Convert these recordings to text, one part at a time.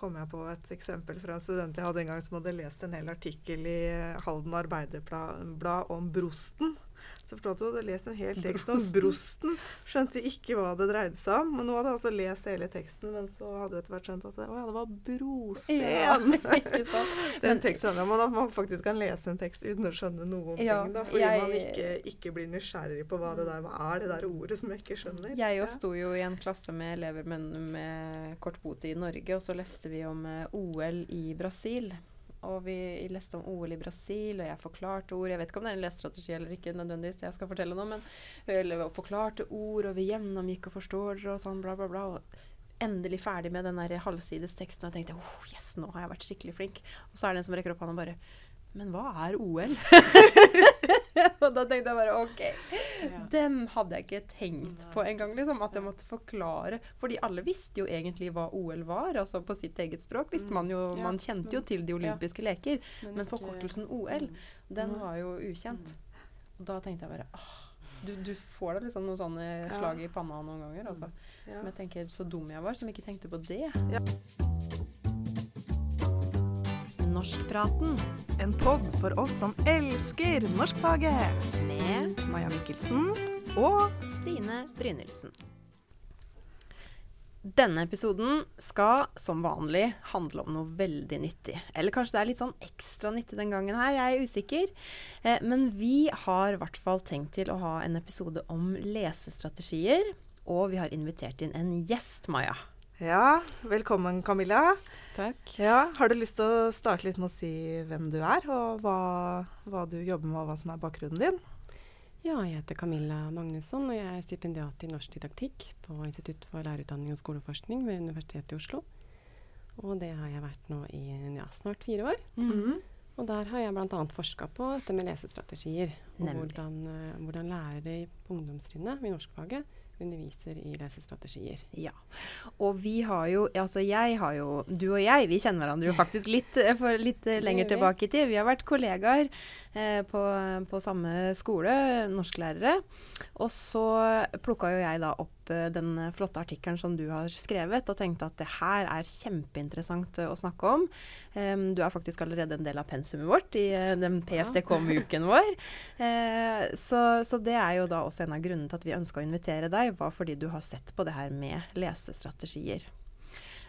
kom jeg på et eksempel fra en student jeg hadde en gang som hadde lest en hel artikkel i Halden Arbeiderblad om brosten. Så forstod at hun hadde lest en hel tekst om brosten. Skjønte ikke hva det dreide seg om. Men hun hadde altså lest hele teksten, men så hadde hun etter hvert skjønt at det, ja, det var brosten. Ja, ikke sant? Den teksten handler om at man faktisk kan lese en tekst uten å skjønne noen ja, ting. Da, fordi jeg, man ikke, ikke, blir nysgjerrig på hva det der hva er det der ordet som jeg ikke skjønner. Jeg òg sto jo i en klasse med elever med, med kort botid i Norge, og så leste vi om uh, OL i Brasil. Og vi leste om OL i Brasil, og jeg forklarte ord. Jeg vet ikke om det er en lesestrategi eller ikke, nødvendigvis, det jeg skal fortelle noe, men eller, forklarte ord, og vi gjennomgikk og forstår og sånn, bla, bla, bla. Og endelig ferdig med den der halvsides teksten, og tenkte oh, yes, nå har jeg vært skikkelig flink. Og så er det en som rekker opp hånda og bare Men hva er OL? og da tenkte jeg bare OK. Ja. Den hadde jeg ikke tenkt på engang. Liksom, at jeg måtte forklare. Fordi alle visste jo egentlig hva OL var. altså På sitt eget språk visste man jo Man kjente jo til de olympiske leker. Men forkortelsen OL, den var jo ukjent. Og da tenkte jeg bare åh, du, du, får da liksom noen sånne slag i panna noen ganger. Altså. Som jeg tenker så dum jeg var som ikke tenkte på det. Ja. Norskpraten. En pod for oss som elsker norskfaget. Med Maja Mikkelsen og Stine Brynildsen. Denne episoden skal som vanlig handle om noe veldig nyttig. Eller kanskje det er litt sånn ekstra nyttig den gangen her, jeg er usikker. Eh, men vi har i hvert fall tenkt til å ha en episode om lesestrategier. Og vi har invitert inn en gjest, Maja. Ja, velkommen Camilla. Takk. Ja, har du lyst til å starte litt med å si hvem du er, og hva, hva du jobber med, og hva som er bakgrunnen din? Ja, jeg heter Camilla Magnusson, og jeg er stipendiat i norsk didaktikk på Institutt for lærerutdanning og skoleforskning ved Universitetet i Oslo. Og det har jeg vært nå i ja, snart fire år. Mm -hmm. Og der har jeg bl.a. forska på dette med lesestrategier. Og hvordan, uh, hvordan lærere på ungdomstrinnet i norskfaget underviser i lesestrategier. Ja. Og vi har jo Altså jeg har jo Du og jeg, vi kjenner hverandre jo faktisk litt, eh, litt eh, lenger tilbake i tid. Vi har vært kollegaer eh, på, på, samme skole, norsklærere. Og så plukka jo jeg da opp Eh, den flotte artikkelen som du har skrevet, og tenkte at det her er kjempeinteressant å snakke om. Um, du er faktisk allerede en del av pensumet vårt i den PFDK-uken vår. Uh, så, så, det er jo da også en av grunnene til at vi ønska å invitere deg, var fordi du har sett på det her med lesestrategier.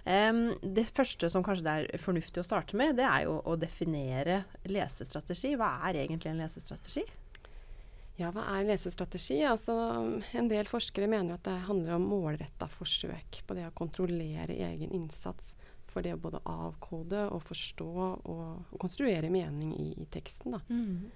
Um, det første som kanskje det er fornuftig å starte med, det er jo å definere lesestrategi. Hva er egentlig en lesestrategi? Ja, hva er lesestrategi? Altså, en del forskere mener at det handler om målretta forsøk på det å kontrollere egen innsats for det å både avkode og forstå og, og konstruere mening i, i teksten. Mm.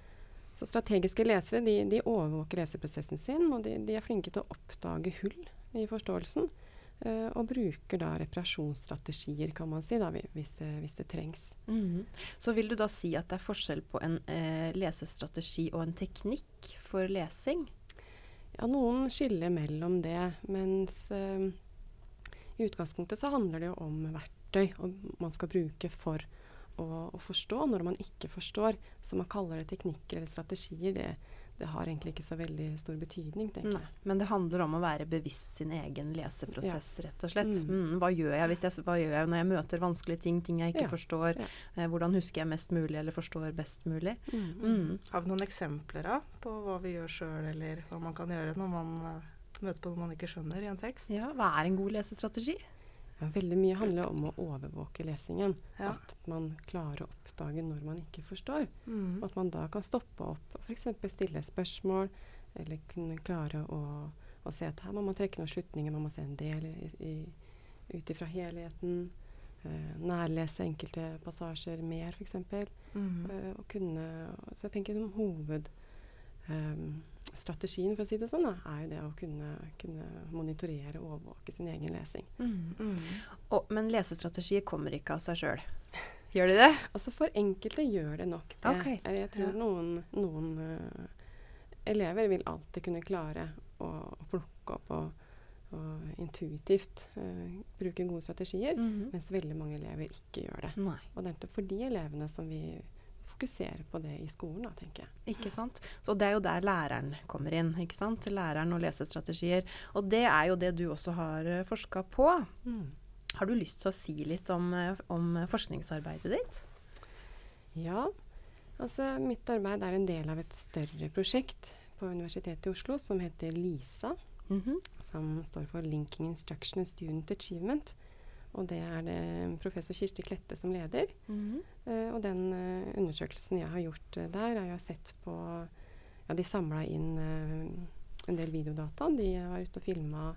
Så strategiske lesere de, de, overvåker leseprosessen sin, og de, de, er flinke til å oppdage hull i forståelsen. Uh, og bruker da reparasjonsstrategier, kan man si, da, hvis, hvis det trengs. Mm. Så vil du da si at det er forskjell på en uh, lesestrategi og en teknikk for lesing? Ja, noen skiller mellom det. Mens uh, i utgangspunktet så handler det jo om verktøy man skal bruke for å, å, forstå. Når man ikke forstår, så man kaller det teknikker eller strategier, det, det har egentlig ikke så veldig stor betydning. tenker jeg. Men det handler om å være bevisst sin egen leseprosess, ja. rett og slett. Mm. Mm, hva, gjør jeg jeg, hva, gjør jeg når jeg møter vanskelige ting, ting jeg ikke ja. forstår? Ja. Eh, hvordan husker jeg mest mulig, eller forstår best mulig? Mm. mm. Har vi noen eksempler da, på hva vi gjør sjøl, eller hva man kan gjøre når man uh, møter på noe man ikke skjønner i en tekst? Ja, Hva er en god lesestrategi? Ja, veldig mye handler om å overvåke lesingen. Ja. At man klarer å oppdage når man ikke forstår. Mm. At man da kan stoppe opp og f.eks. stille spørsmål, eller kunne klare å, å, se at her må man trekke noen slutninger, man må se en del ut ifra helheten. Uh, nærlese enkelte passasjer mer, f.eks. Mm. Uh, kunne, så jeg tenker som hoved um, strategien for å si det sånn, da, er jo det å kunne, kunne monitorere og overvåke sin egen lesing. Mm, mm. Og, men lesestrategier kommer ikke av seg sjøl? Gjør de det? Altså For enkelte gjør det nok det. Okay. Jeg tror ja. noen, noen uh, elever vil alltid kunne klare å, å plukke opp og, og intuitivt uh, bruke gode strategier, mm -hmm. mens veldig mange elever ikke gjør det. Nei. Og det er for de elevene som vi fokusere på det i skolen, da, tenker jeg. Ikke sant. Så det er jo der læreren kommer inn. ikke sant? Læreren og lesestrategier. Og det er jo det du også har eh, forska på. Mm. Har du lyst til å si litt om, eh, om forskningsarbeidet ditt? Ja. Altså, mitt arbeid er en del av et større prosjekt på Universitetet i Oslo som heter LISA. Mm -hmm. Som står for Linking Instruction and Student Achievement. Og det er det professor Kirsti Klette som leder. Mm -hmm. uh, og den uh, undersøkelsen jeg har gjort uh, der, har jeg sett på Ja, de samla inn en del videodata. De var ute og filma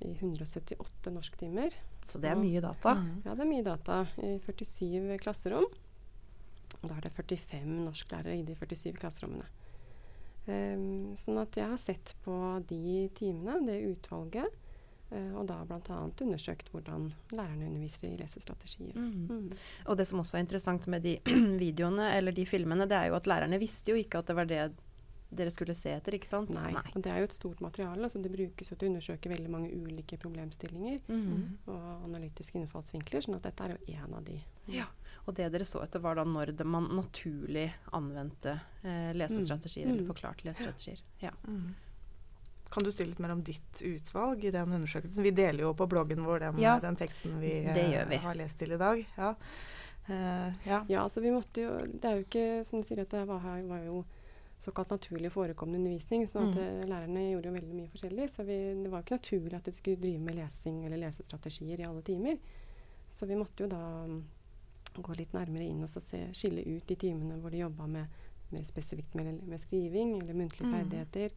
i 178 norsktimer. Så det er mye data? Mm. Ja, det er mye data. I 47 klasserom. Og da er det 45 norsklærere i de 47 klasserommene. Um, sånn at jeg har sett på de timene, det utvalget, uh, og da bl.a. undersøkt hvordan lærerne underviser i lesestrategier. Mm. Mm. Og det som også er interessant med de videoene eller de filmene, det er jo at lærerne visste jo ikke at det var det dere skulle se etter, ikke sant? Nei. Nei. Og det er jo et stort materiale. Altså Det brukes jo til å undersøke veldig mange ulike problemstillinger mm. og analytiske innfallsvinkler. sånn at dette er jo én av de. Ja, Og det dere så etter, var da når man naturlig anvendte eh, lesestrategier, mm. eller forklarte lesestrategier. Ja. Mm. Kan du si litt mer om ditt utvalg i den undersøkelsen? Vi deler jo på bloggen vår den, ja, den teksten vi, vi, har lest til i dag. Ja. Uh, ja. ja, altså vi måtte jo Det er jo ikke som du sier, at det var, var jo såkalt naturlig forekommende undervisning. sånn at mm. lærerne gjorde jo veldig mye forskjellig. Så vi, det var ikke naturlig at de skulle drive med lesing eller lesestrategier i alle timer. Så vi måtte jo da um, gå litt nærmere inn og se, skille ut de timene hvor de jobba med mer spesifikt med, med, skriving eller muntlige mm. ferdigheter.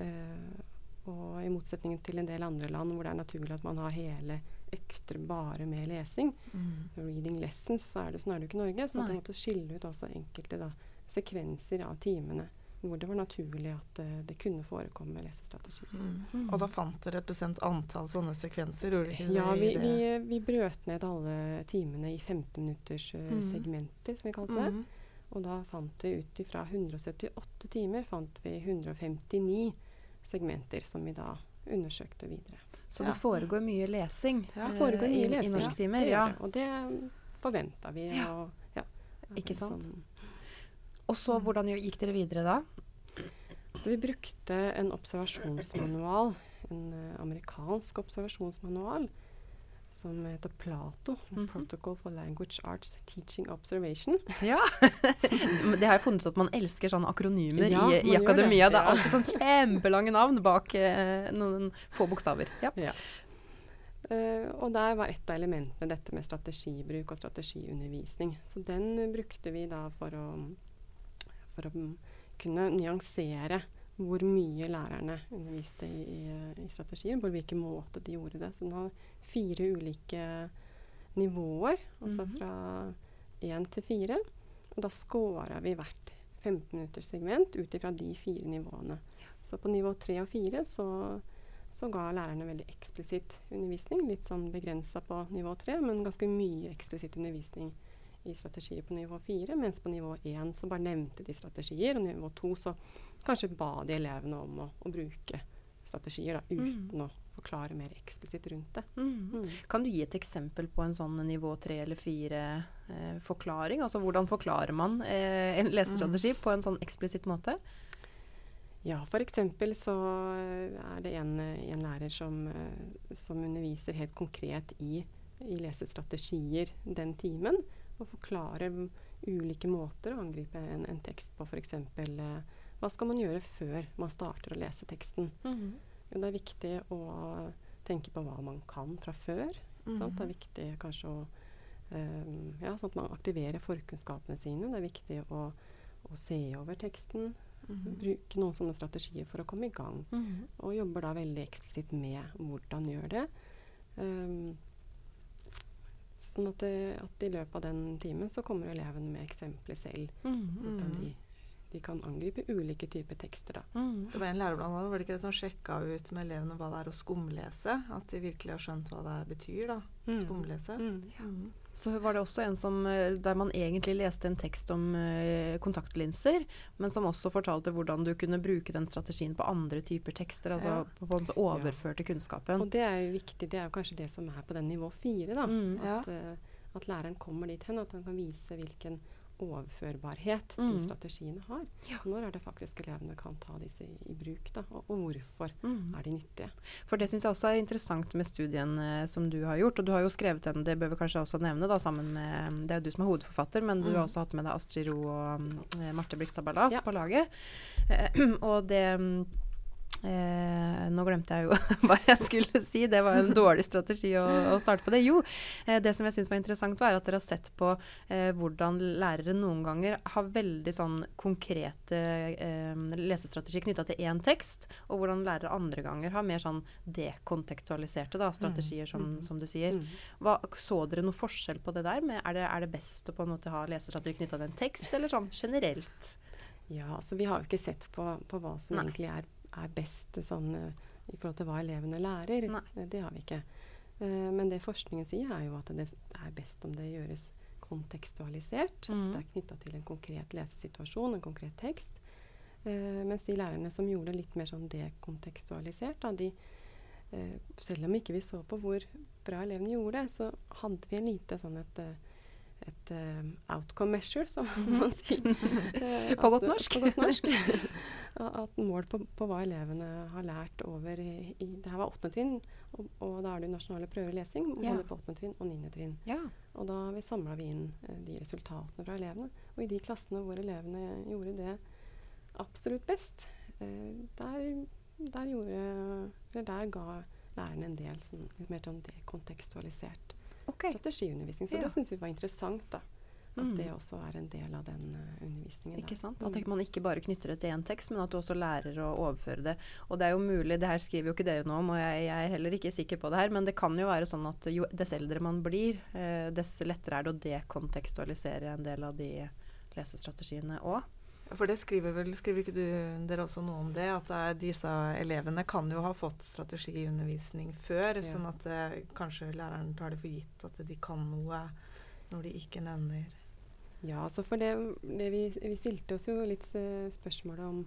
Uh, og i motsetning til en del andre land hvor det er naturlig at man har hele økter bare med lesing, mm. reading lessons, så er det sånn er det jo ikke i Norge. Så man måtte skille ut også enkelte da, sekvenser av timene hvor det var naturlig at uh, det kunne forekomme lesestrategier. Mm. Mm. Og da fant dere et bestemt antall sånne sekvenser? Ja, vi, vi, vi, brøt ned alle timene i 15 minutters uh, mm. segmenter, som vi kalte det. Og da fant vi ut ifra 178 timer fant vi 159 segmenter som vi da undersøkte videre. Så ja. det foregår mye lesing ja, det foregår mye i, lesing, i norsktimer? Ja, det, og det forventa vi. Og, ja. Ikke sant? Sånn. og så, hvordan gikk dere videre da? Så vi brukte en observasjonsmanual, en uh, amerikansk observasjonsmanual, som heter Plato. Mm -hmm. Protocol for Language Arts Teaching Observation. Ja, Det har jeg funnet ut at man elsker sånne akronymer ja, i, i akademia. Det. det. er alltid sånn kjempelange navn bak eh, noen få bokstaver. Ja. ja. Uh, og der var et av elementene dette med strategibruk og strategiundervisning. Så den brukte vi da for å for å kunne nyansere hvor mye lærerne underviste i, i, i strategier, på hvilken måte de gjorde det. Så den har fire ulike nivåer, altså mm -hmm. fra én til fire. Og da scora vi hvert 15 minutters segment ut ifra de fire nivåene. Så på nivå tre og fire så, så, ga lærerne veldig eksplisitt undervisning. Litt sånn begrensa på nivå tre, men ganske mye eksplisitt undervisning i strategier på nivå fire. mens på nivå én så bare nevnte de strategier, og nivå to så kanskje ba de elevene om å, å bruke strategier da, uten mm. å forklare mer eksplisitt rundt det. Mm. Mm. Kan du gi et eksempel på en sånn nivå tre eller fire-forklaring? Eh, altså hvordan forklarer man eh, en lesestrategi mm. på en sånn eksplisitt måte? Ja, f.eks. så er det en, en lærer som, eh, som, underviser helt konkret i, i lesestrategier den timen og forklarer ulike måter å angripe en, en tekst på. F.eks. Eh, hva skal man gjøre før man starter å lese teksten? Mm -hmm. jo, det er viktig å tenke på hva man kan fra før. Mm -hmm. Det er viktig kanskje å um, ja, sånn at man aktiverer forkunnskapene sine. Det er viktig å, å se over teksten. Mm -hmm. Bruke noen sånne strategier for å komme i gang. Mhm. Og jobber da veldig eksplisitt med hvordan gjør det. Um, Sånn at, det, at, i løpet av den timen så kommer elevene med eksempler selv. Mm, hvordan de, de, kan angripe ulike typer tekster. Da. Mm. Det var en lærer blant annet, var det ikke det som sjekka ut med elevene hva det er å skumlese? At de virkelig har skjønt hva det betyr, da. Mm. Skumlese. Mm. Ja. Mm. Så var det også en som, eh, der man egentlig leste en tekst om uh, kontaktlinser, men som også fortalte hvordan du kunne bruke den strategien på andre typer tekster. Altså ja. på, den overførte ja. kunnskapen. Og det er jo viktig. Det er jo kanskje det som er på den nivå fire. da. Mm, at, uh, at, læreren kommer dit hen at han kan vise hvilken overførbarhet Mm. de strategiene har. Når er det faktisk elevene kan ta disse i, i bruk, da, og, og hvorfor Mm. er de nyttige? For det syns jeg også er interessant med studien eh, som du har gjort. Og du har jo skrevet den, det bør vi kanskje også nevne, da, sammen med Det er jo du som er hovedforfatter, men du har også hatt med deg Astrid Ro og eh, Marte Blikstad Ballas Ja. på laget. Eh, og det mm, Eh, nå glemte jeg jo hva jeg skulle si. Det var en dårlig strategi å, å starte på det. Jo, eh, det som jeg syns var interessant, var at dere har sett på eh, hvordan lærere noen ganger har veldig sånn konkrete eh, lesestrategier knytta til én tekst, og hvordan lærere andre ganger har mer sånn dekontekstualiserte da, strategier, som, som du sier. Mm. Hva, så dere noe forskjell på det der? Med, er, det, er det best å på en måte ha lesestrategi knytta til en tekst, eller sånn generelt? Ja, altså vi har jo ikke sett på, på hva som Nei. egentlig er, er best sånn, eh, i forhold til hva elevene lærer. Nei. Eh, Det har vi ikke. Uh, men det forskningen sier, er jo at det er best om det gjøres kontekstualisert. Mm. At det er knytta til en konkret lesesituasjon, en konkret tekst. Uh, mens de lærerne som gjorde det litt mer sånn dekontekstualisert, da, de, uh, selv om ikke vi så på hvor bra elevene gjorde det, så hadde vi lite sånn et et uh, outcome measure, som man sier. Eh, På godt norsk. På godt norsk. at mål på, på hva elevene har lært over i, i Det her var åttende trinn, og, og da er det nasjonale prøver i lesing Ja. både på åttende trinn og niende trinn. Ja. Og da vi samla vi inn uh, de resultatene fra elevene. Og i de klassene hvor elevene gjorde det absolutt best, der, der gjorde Eller der ga lærerne en del sånn, litt mer sånn dekontekstualisert Ok. strategiundervisning. Så Ja. det syns vi var interessant, da. At Mm. det også er en del av den eh, undervisningen. Ikke sant? At tenker man ikke bare knytter det til én tekst, men at du også lærer å overføre det. Og det er jo mulig, det her skriver jo ikke dere noe om, og jeg, jeg er heller ikke sikker på det her, men det kan jo være sånn at jo dess eldre man blir, eh, dess lettere er det å dekontekstualisere en del av de lesestrategiene òg. For det skriver vel skriver ikke du, dere også noe om det? At er disse elevene kan jo ha fått strategiundervisning før, Ja. sånn at eh, kanskje læreren tar det for gitt at de kan noe når de ikke nevner Ja, altså for det, det vi, vi stilte oss jo litt eh, spørsmålet om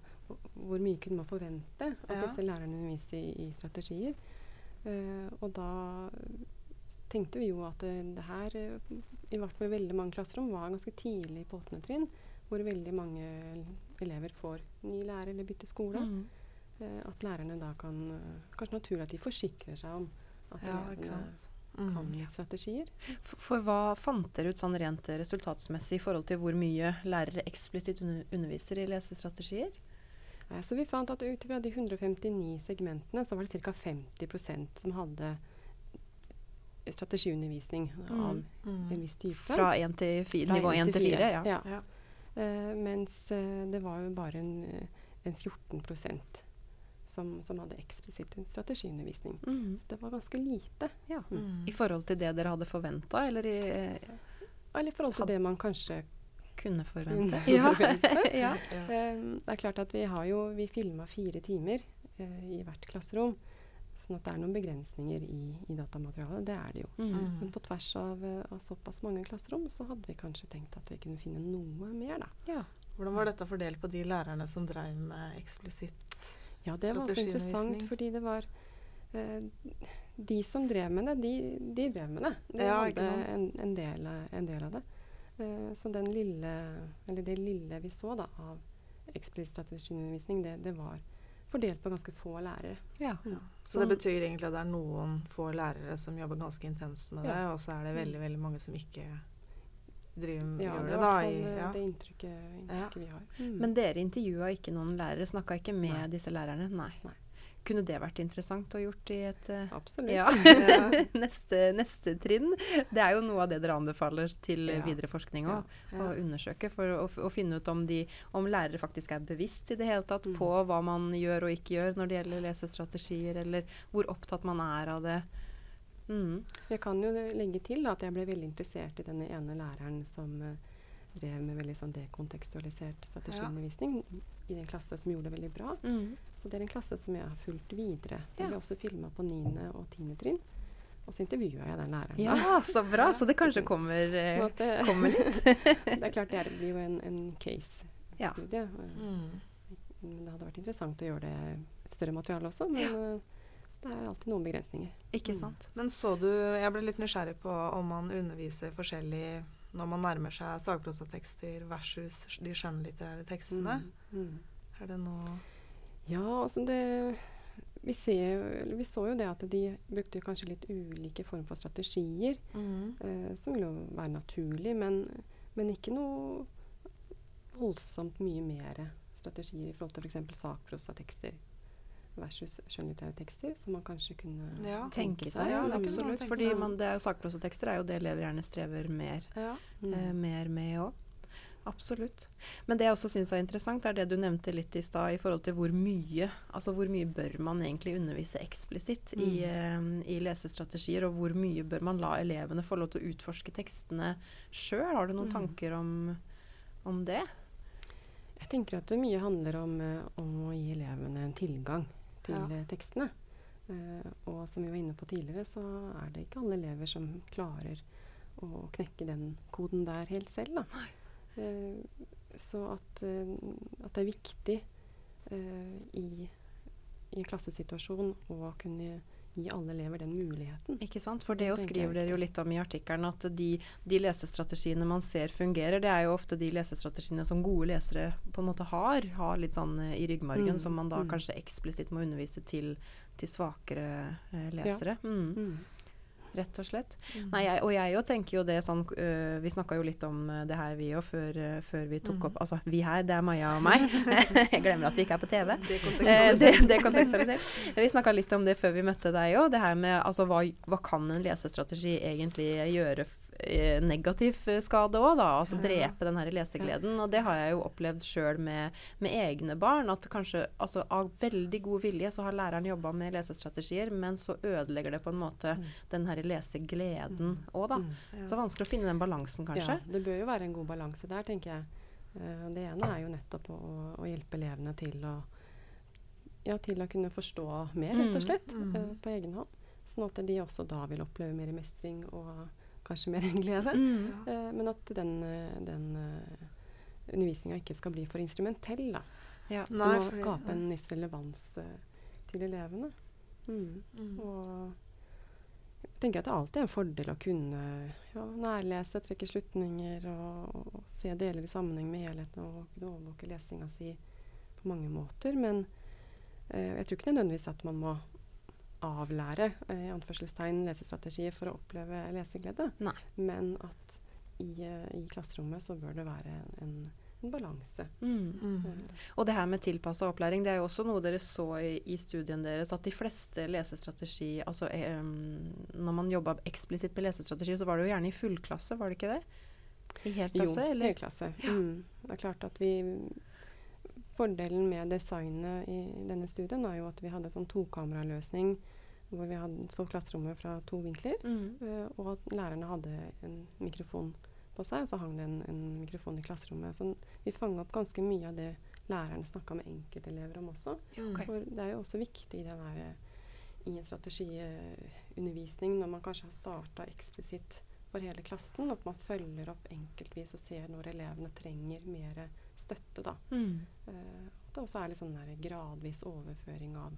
hvor- mye kunne man forvente at Ja. disse lærerne underviste i, i strategier. Eh, og da tenkte vi jo at det her, i hvert fall veldig mange klasserom, var ganske tidlig på åttende trinn, hvor veldig mange elever får ny lærer eller bytter skole. Mm. Eh, at lærerne da kan eh, Kanskje naturlig at de forsikrer seg om at Ja, elevene. Mm. kan litt strategier. For, for hva fant dere ut sånn rent resultatsmessig i forhold til hvor mye lærere eksplisitt under, underviser i lesestrategier? Eh, Så vi fant at ut fra de 159 segmentene, så var det ca. 50% som hadde strategiundervisning av Mm. en viss type. Fra 1 til 4, Fra nivå 1 til 4? Ja. Ja. Ja. Eh, mens eh, det var jo bare en, eh, en 14 som, som hadde eksplisitt strategiundervisning. Mm. Så det var ganske lite. ja. Mm. I forhold til det dere hadde forventa, eller i, eh, Eller i forhold til det man kanskje kunne forvente? kunne forvente. ja. Ja. Eh, det er klart at vi har jo Vi filma fire timer eh, i hvert klasserom. Sånn at det er noen begrensninger i, i datamaterialet. Det er det jo. Mhm. Mm. Men på tvers av, eh, av såpass mange klasserom så hadde vi kanskje tenkt at vi kunne finne noe mer, da. ja. Hvordan var dette fordelt på de lærerne som drev med eksplisitt strategiundervisning? Ja, det var også interessant, fordi det var eh, De som drev med det, de, de drev med det. De Ja, hadde en, en, del, en del av det. Eh, så den lille, eller det lille vi så da av eksplisitt strategiundervisning, det, det var fordelt på ganske få lærere. ja. Mm. Så det betyr egentlig at det er noen få lærere som jobber ganske intenst med det, og så er det veldig veldig mange som ikke driver, Ja, gjør det det, er da. I, eh, ja. det inntrykket, inntrykket vi har. Mm. Men dere intervjua ikke noen lærere? Snakka ikke med Nei. disse lærerne? Nei. Nei. Kunne det vært interessant å gjort i et eh, Absolutt. ja. neste, neste trinn? Det er jo noe av det dere anbefaler til Ja. videre forskning Ja. òg. Å undersøke for å, å finne ut om, de, om lærere faktisk er bevisst i det hele tatt Mm. på hva man gjør og ikke gjør når det gjelder lesestrategier, eller hvor opptatt man er av det. Mm. Jeg kan jo legge til at jeg ble veldig interessert i denne ene læreren som eh, drev med veldig sånn dekontekstualisert strategiundervisning i den klasse som gjorde det veldig bra. Mm. Så det er en klasse som jeg har fulgt videre. Den Ja. ble også filma på 9. og 10. trinn. Og så intervjua jeg den læreren. da. Ja, så bra! Så det kanskje kommer, eh, Sånn det, kommer litt. det er klart det er- blir jo en, en case-studie. Ja. Mm. Men det hadde vært interessant å gjøre det et større materiale også. Men Ja. det er alltid noen begrensninger. Ikke Mm. sant? Men så du Jeg ble litt nysgjerrig på om man underviser forskjellig når man nærmer seg sagprosatekster versus de skjønnlitterære tekstene? Mm. Mm. Er det noe Ja, altså det vi, ser, vi, så jo det at de brukte kanskje litt ulike former for strategier. mm. Eh, som ville jo være naturlig, men, men, ikke noe voldsomt mye mer strategier i forhold til f.eks. sakprosatekster versus skjønnlitterære tekster, som man kanskje kunne Ja. Tenke seg, ja, absolutt. Fordi man, det er sakprosatekster er jo det elever gjerne strever mer, Ja. Mm. eh, mer med òg. Absolutt. Men det jeg også syns er interessant, er det du nevnte litt i stad i forhold til hvor mye Altså hvor mye bør man egentlig undervise eksplisitt i, eh, i lesestrategier, og hvor mye bør man la elevene få lov til å utforske tekstene sjøl? Har du noen Mm. tanker om, om det? Jeg tenker at det mye handler om, eh, om å gi elevene en tilgang til Ja. eh, tekstene. Uh, og som vi var inne på tidligere, så er det ikke alle elever som klarer å knekke den koden der helt selv. Eh, så at, uh, at det er viktig i, i en klassesituasjon å kunne gi alle elever den muligheten. Ikke sant? For det Det skriver dere jo litt om i artikkelen, at de, de lesestrategiene man ser fungerer, det er jo ofte de lesestrategiene som gode lesere på en måte har, har litt sånn eh, i ryggmargen, Mm, som man da mm. kanskje eksplisitt må undervise til, til svakere eh, lesere. Mm, Mm. Rett og slett. Mm. Nei, jeg, og jeg jo tenker jo det sånn øh, Vi snakka jo litt om øh, det her vi òg før, øh, før vi tok mm. opp Altså vi her, det er Maja og meg. jeg glemmer at vi ikke er på TV. Det er kontekstualisert. det kontekstualisert. Vi snakka litt om det før vi møtte deg òg. Det her med altså, hva, hva kan en lesestrategi egentlig gjøre eh, negativ eh, skade òg, da? Altså drepe den her lesegleden. Og det har jeg jo opplevd sjøl med, med egne barn. At kanskje altså, av veldig god vilje så har læreren jobba med lesestrategier, men så ødelegger det på en måte Mm. den her lesegleden òg, da. Mm. Ja. Så vanskelig å finne den balansen, kanskje. Ja, det bør jo være en god balanse der, tenker jeg. Eh, det ene er jo nettopp å, å hjelpe elevene til å, ja, til å kunne forstå mer, rett og Mm, slett, mm. eh, på egen hånd. Sånn at de også da vil oppleve mer mestring og kanskje mer enn glede. Mm. Eh, men at den, eh, den uh, undervisninga ikke skal bli for instrumentell. da. Ja. Du Nei, må fordi- skape en viss relevans uh, til elevene. Mm. Mm. Og jeg tenker at det alltid er en fordel å kunne ja, nærlese, trekke slutninger og, og se deler i sammenheng med helheten og kunne overvåke lesinga si på mange måter. Men uh, jeg tror ikke nødvendigvis at man må avlære eh, i anførselstegn lesestrategier for å oppleve leseglede. Nei. Men at i, eh, i klasserommet så bør det være en, en, en balanse. Mm. Mm. Eh, Og det her med tilpassa opplæring, det er jo også noe dere så i, i studien deres, at de fleste lesestrategi Altså eh, når man jobba eksplisitt med lesestrategi, så var det jo gjerne i fullklasse, var det ikke det? I helklasse, jo, eller? helklasse. Mm. Det er klart at vi Fordelen med designet i denne studien er jo at vi hadde en sånn tokameraløsning hvor vi hadde, så klasserommet fra to vinkler, Mm. uh, og at lærerne hadde en mikrofon på seg, og så hang det en, en mikrofon i klasserommet. Så vi fanga opp ganske mye av det lærerne snakka med enkeltelever om også. Okay. For det er jo også viktig i, den her, eh, i en strategiundervisning når man kanskje har starta eksplisitt for hele klassen, at man følger opp enkeltvis og ser når elevene trenger mer støtte. Da. Mm. Uh, det også er liksom en gradvis overføring av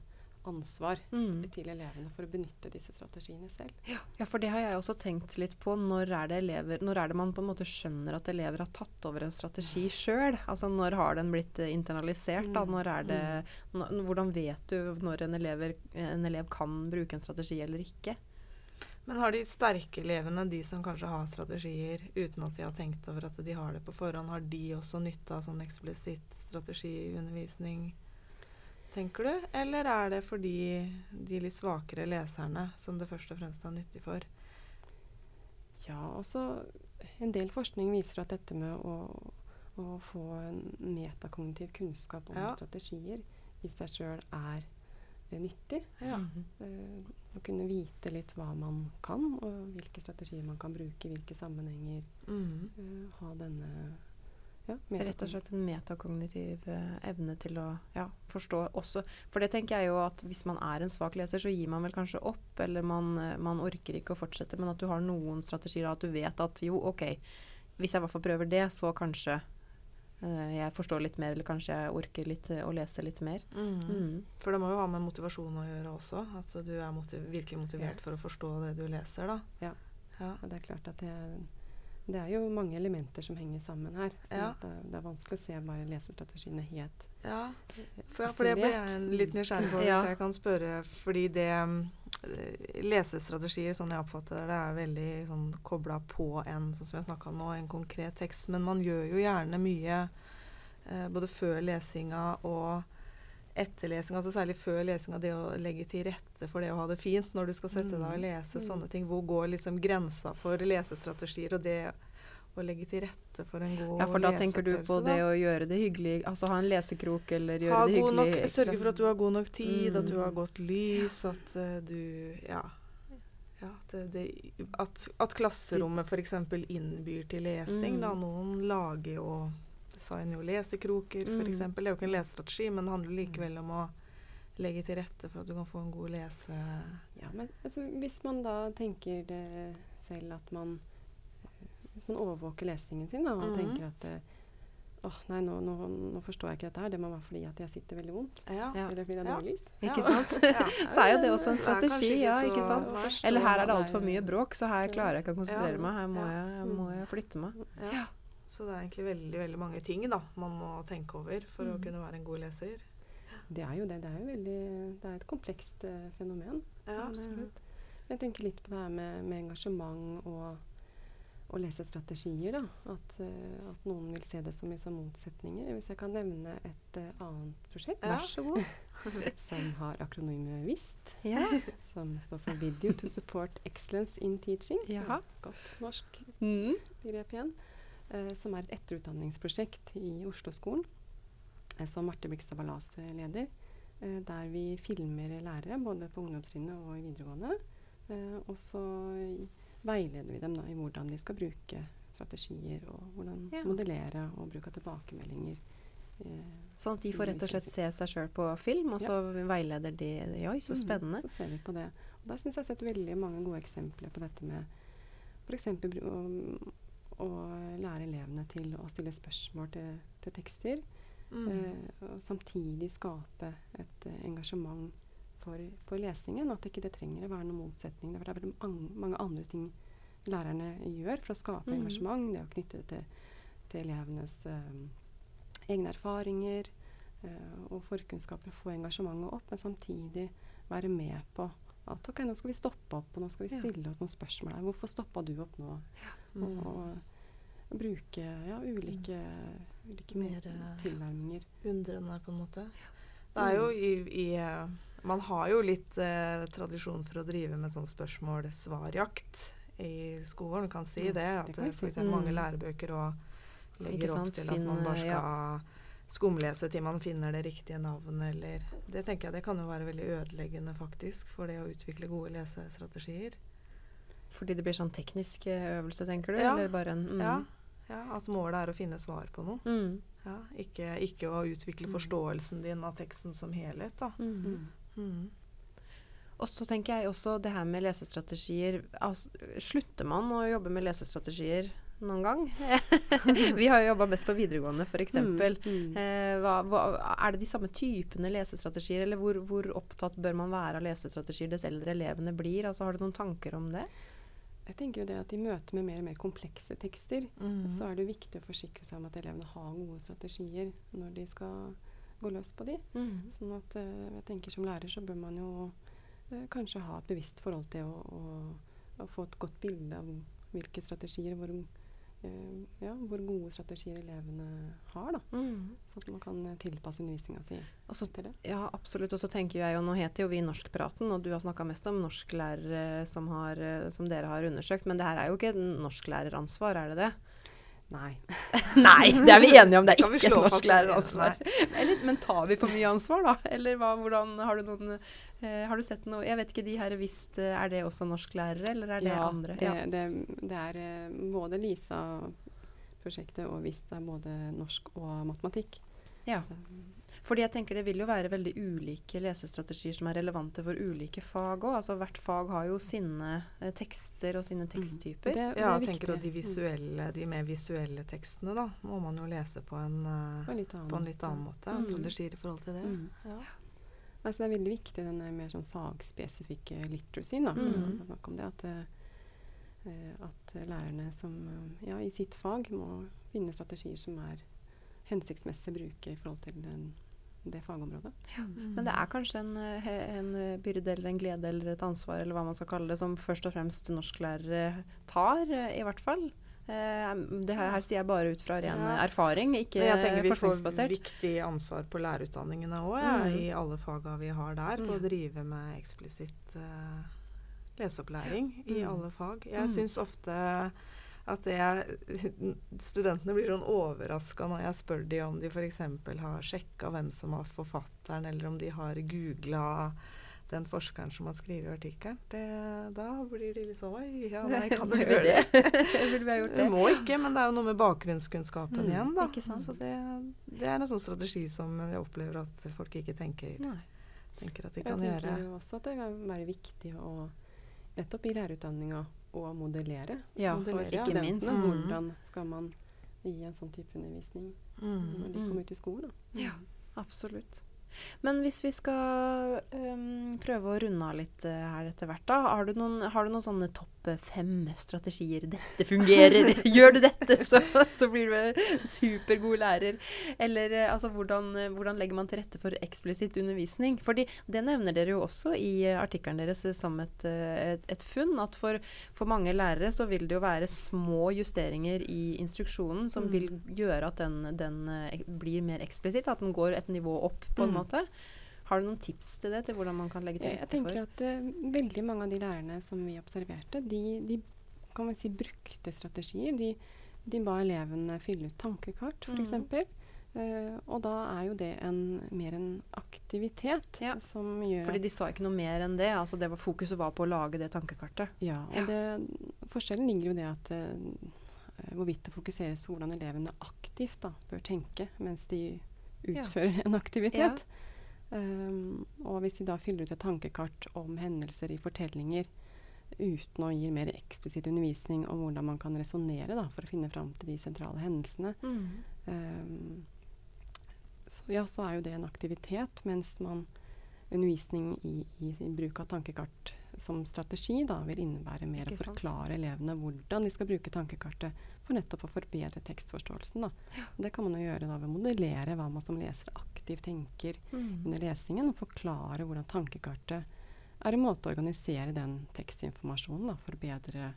ansvar Mm. til elevene for å benytte disse strategiene selv. Ja, for det har jeg også tenkt litt på. Når er det, elever, når er det man på en måte skjønner at elever har tatt over en strategi sjøl? Altså når har den blitt eh, internalisert? Da? Mm. Når er det, nå- hvordan vet du når en, elever, en elev kan bruke en strategi eller ikke? Men har de sterke elevene, de som kanskje har strategier uten at de har tenkt over at de har det på forhånd, har de også nytte av sånn eksplisitt strategiundervisning, tenker du? Eller er det fordi de litt svakere leserne som det først og fremst er nyttig for? Ja, altså En del forskning viser at dette med å, å få en metakognitiv kunnskap om Ja. strategier i seg sjøl er nyttig. Ja. Mhm. Eh, å kunne vite litt hva man kan, og hvilke strategier man kan bruke i hvilke sammenhenger. Mm. eh, ha denne ja, Rett og slett en metakognitiv uh, evne til å ja, forstå også. For det tenker jeg jo at hvis man er en svak leser, så gir man vel kanskje opp, eller man, eh, man orker ikke å fortsette, men at du har noen strategier, at du vet at jo, OK, hvis jeg i hvert fall prøver det, så kanskje jeg forstår litt mer, eller kanskje jeg orker litt eh, å lese litt mer. Mm. Mm. For det må jo ha med motivasjon å gjøre også. At du er motiv virkelig motivert Ja. for å forstå det du leser, da. Ja. Ja. Og det er klart at det, Det er jo mange elementer som henger sammen her. Så Ja. det, det er vanskelig å se bare lesestrategiene helt Ja, for, ja, for det ble jeg litt nysgjerrig på, hvis jeg kan spørre. Fordi det eh, Lesestrategier, sånn jeg oppfatter det, er veldig sånn kobla på en sånn som jeg snakka om nå, en konkret tekst. Men man gjør jo gjerne mye eh, både før lesinga og etterlesinga, altså særlig før lesinga, det å legge til rette for det å ha det fint når du skal sette deg og Mm. lese Mm. sånne ting. Hvor går liksom grensa for lesestrategier og det å legge til rette for en god Ja, for da tenker du på leseopplevelse, det å gjøre det hyggelig, altså ha en lesekrok eller gjøre ha det hyggelig. nok. Sørge for at du har god nok tid, at du Mm. har godt lys, at uh, du Ja. ja det, det, at, at klasserommet f.eks. innbyr til lesing. Mm. Da. Noen lager jo designer jo lesekroker, Mm. f.eks. Det er jo ikke en lesestrategi, men det handler likevel om å legge til rette for at du kan få en god lese... Ja, men altså, hvis man da tenker det selv at man eh, man overvåker lesingen sin da, og Mhm. tenker at åh, åh, nei, nå, nå, nå forstår jeg ikke dette her. Det må være fordi at jeg sitter veldig vondt. Ja. Eller fordi det er Ja. dårlig lys. Ikke sant? Ja. så er jo det også en strategi, ja, ikke sant? Eller her er det altfor mye bråk, så her klarer jeg ikke å konsentrere Ja. meg. Her må Ja. jeg, må Mm. jeg flytte meg. Ja. Så det er egentlig veldig veldig mange ting da, man må tenke over for å Mm. kunne være en god leser. Det er jo det. Det er jo veldig, det er et komplekst uh, fenomen. Ja, Absolutt. Jeg tenker litt på det her med, med engasjement og, og lesestrategier. Da. At, uh, at noen vil se det som sånn motsetninger. Hvis jeg kan nevne et uh, annet prosjekt Ja. Vær så god. som har akronymet VIST, Ja. som står for Video to Support Excellence in Teaching. Ja. Godt norsk Mm. begrep igjen. Uh, som er et etterutdanningsprosjekt i Oslo-skolen, som Marte Blikstad Ballas eh, leder. der vi filmer lærere, både på ungdomstrinnet og i videregående. og så veileder vi dem da, i hvordan de skal bruke strategier, og hvordan Ja. modellere og bruke tilbakemeldinger. eh, Sånn at de får rett og slett se seg sjøl på film, og så veileder de Oi, så spennende. spennende. Så ser vi på det. Og der syns jeg jeg har sett veldig mange gode eksempler på dette med f.eks. Å, å lære elevene til å stille spørsmål til, til tekster. Mm. Eh, og samtidig skape et eh, engasjement for, for lesingen. At ikke det trenger å være noen motsetning. For det er mange andre ting lærerne gjør for å skape mm. engasjement. Det å knytte det til, til elevenes eh, egne erfaringer eh, og forkunnskaper. Få engasjementet opp, men samtidig være med på at ok, nå skal vi stoppe opp, og nå skal vi Ja. stille oss noen spørsmål her. Hvorfor stoppa du opp nå? Mm. Og, og bruke ja, ulike, ulike Mer, eh, tilnærminger. Undrende, på en måte. Det er jo i, i eh, Man har jo litt eh, tradisjon for å drive med sånn spørsmål-svar-jakt i skolen. Kan si Ja, det. At det er si. mange Mm. lærebøker og legger opp til at man bare skal skumlese til man finner det riktige navnet, eller Det tenker jeg det kan jo være veldig ødeleggende, faktisk, for det å utvikle gode lesestrategier. Fordi det blir sånn teknisk eh, øvelse, tenker du? Ja. Eller bare en mm. Ja, ja, At målet er å finne svar på noe. Mm. Ja, ikke, ikke å utvikle Mm. forståelsen din av teksten som helhet. da. Mm. Mm. Mm. Og så tenker jeg også det her med lesestrategier altså, Slutter man å jobbe med lesestrategier noen gang? Vi har jo jobba best på videregående, f.eks. Mm, mm. Eh, hva, hva, er det de samme typene lesestrategier, eller hvor, hvor opptatt bør man være av lesestrategier dess eldre elevene blir? Altså, har du noen tanker om det? Jeg tenker jo det at I møte med mer og mer komplekse tekster, Mm. så er det viktig å forsikre seg om at elevene har gode strategier når de skal gå løs på de. Sånn at uh, jeg tenker Som lærer så bør man jo uh, kanskje ha et bevisst forhold til å, å, å få et godt bilde av hvilke strategier, hvor, ja, hvor gode strategier elevene har. da. Mm. Så at man kan eh, tilpasse undervisninga si til det. Ja, absolutt. Og så tenker jeg jo, nå heter jo vi Norskpraten, og du har snakka mest om norsklærere som, har, eh, som dere har undersøkt, men det her er jo ikke et norsklæreransvar, er det det? Nei. Nei, det er vi enige om, det er ikke et norsklæreransvar. Eller, men tar vi for mye ansvar, da? Eller hva, hvordan, har du noen eh, Har du sett noe Jeg vet ikke, de her visst eh, Er det også norsklærere, eller er det ja, andre? Det, det, det er eh, både LISA-prosjektet og Vista både norsk og matematikk. Ja. Fordi jeg tenker det vil jo være veldig ulike lesestrategier som er relevante for ulike fag òg. Altså hvert fag har jo sine eh, tekster og sine teksttyper. Det, det Ja, jeg tenker at de. Mm. visuelle, de mer visuelle tekstene da, må man jo lese på en, uh, På en litt annen på en litt annen måte. Mm. Strategier i forhold til det. Mm. Ja. Altså, det er veldig viktig den mer sånn fagspesifikke literacyen. Da. Mm. Om det, at, eh, eh, at lærerne som ja, i sitt fag må finne strategier som er hensiktsmessig å bruke i forhold til den, det fagområdet. Ja. Mm. Men det er kanskje en, en, byrde eller en glede eller et ansvar eller hva man skal kalle det, som først og fremst norsklærere tar, i hvert fall. Eh, det her, her, sier jeg bare ut fra ren ja. erfaring, ikke jeg tenker vi får viktig ansvar på lærerutdanningene òg, ja, mm. i alle faga vi har der. På å mm. drive med eksplisitt uh, leseopplæring mm. i alle fag. Jeg mm. syns ofte at jeg, studentene blir sånn overraska når jeg spør dem om de f.eks. har sjekka hvem som var forfatteren, eller om de har googla den forskeren som har skrevet artikkelen. Da blir de litt sånn Oi, ja, nei, kan jeg gjøre det? Vil vi ha gjort det? Må ikke, men det er jo noe med bakgrunnskunnskapen mm, igjen, da. Så det, det, er en sånn strategi som jeg opplever at folk ikke tenker, tenker at de kan gjøre. Jeg tenker jo også at det kan være viktig å nettopp i lærerutdanninga å modellere. Ja, modellere ikke ja, minst. Mm. Hvordan skal man gi en sånn type undervisning mm. når de kommer ut i skolen? Ja, absolutt. Men hvis vi skal um, prøve å runde av litt uh, her etter hvert, da. Har du noen, har du noen sånne topp fem strategier? Dette fungerer! Gjør du dette, så, så, blir du en supergod lærer. Eller uh, altså, hvordan, uh, hvordan, legger man til rette for eksplisitt undervisning? Fordi det nevner dere jo også i artikkelen deres som et, et, et funn. At for, for, mange lærere så vil det jo være små justeringer i instruksjonen som mm. vil gjøre at den, den blir mer eksplisitt. At den går et nivå opp, på en mm. måte. Har du noen tips til det, til hvordan man kan legge til rette for? Jeg tenker at uh, veldig mange av de lærerne som vi observerte, de, de kan man si brukte strategier. De, de ba elevene fylle ut tankekart, f.eks. Mm. Uh, og da er jo det en, mer en aktivitet ja. som gjør Fordi de sa ikke noe mer enn det? altså det var Fokuset var på å lage det tankekartet? Ja. og ja. Det, forskjellen ligger jo i det at uh, hvorvidt det fokuseres på hvordan elevene aktivt da, bør tenke mens de utfører ja. en aktivitet. Um, og hvis de da fyller ut et tankekart om hendelser i fortellinger uten å gi mer eksplisitt undervisning om hvordan man kan resonnere for å finne fram til de sentrale hendelsene, mm. um, så, ja, så er jo det en aktivitet, mens man undervisning i, i, i bruk av tankekart som strategi da, vil innebære mer å forklare elevene hvordan de skal bruke tankekartet for nettopp å forbedre tekstforståelsen. Ja. Det kan man jo gjøre da ved å modellere hva man som leser aktivt tenker mm. under lesingen, og forklare hvordan tankekartet er en måte å organisere den tekstinformasjonen da, for bedre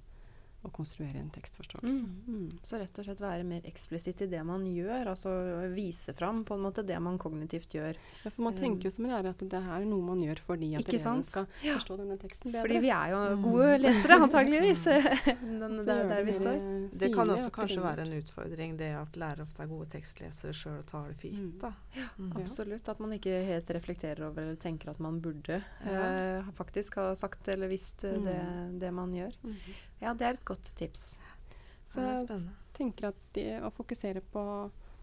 å konstruere en tekstforståelse. Mm. Mm. Så rett og slett være mer eksplisitt i det man gjør, altså vise fram på en måte det man kognitivt gjør. Ja, for Man tenker jo som lærer at det er noe man gjør fordi at elevene skal ja. forstå denne teksten bedre. Fordi vi er jo mm. gode lesere, antageligvis. Den, der, der vi står. Det kan også kanskje være en utfordring det at lærere ofte er gode tekstlesere sjøl og tar det for gitt. Mm. Ja, mm. absolutt. At man ikke helt reflekterer over eller tenker at man burde uh, faktisk ha sagt eller visst uh, det, det, man gjør. Ja, det er et godt tips. Så jeg tenker at de, å fokusere på,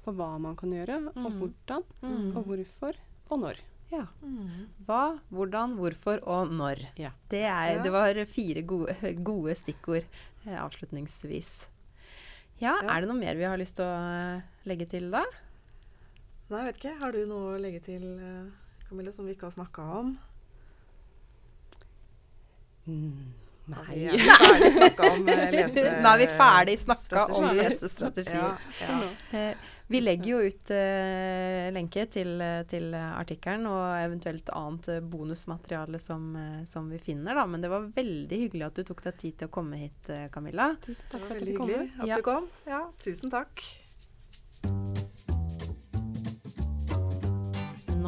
på hva man kan gjøre, mm. og hvordan, mm. og hvorfor, og når. Ja. Mm. Hva, hvordan, hvorfor og når. Ja. Det, er, det, var fire gode, gode stikkord eh, avslutningsvis. Ja, ja, er det noe mer vi har lyst til å uh, legge til da? Nei, jeg vet ikke. Har du noe å legge til, uh, Camilla, som vi ikke har snakka om? Mm. Nei. Vi er ferdig snakka om lese... Nå er vi ferdig snakka om lesestrategi. Ja, ja. Eh, vi legger jo ut uh, lenke til, til artikkelen og eventuelt annet bonusmateriale som, som, vi finner. Da. Men det var veldig hyggelig at du tok deg tid til å komme hit, Camilla. Tusen takk for at du kom. At du kom. Ja, tusen takk.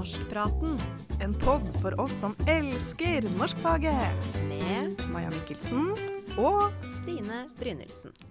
Norskpraten. En pod for oss som elsker norskfaget. Med Maja Mikkelsen og Stine Brynildsen.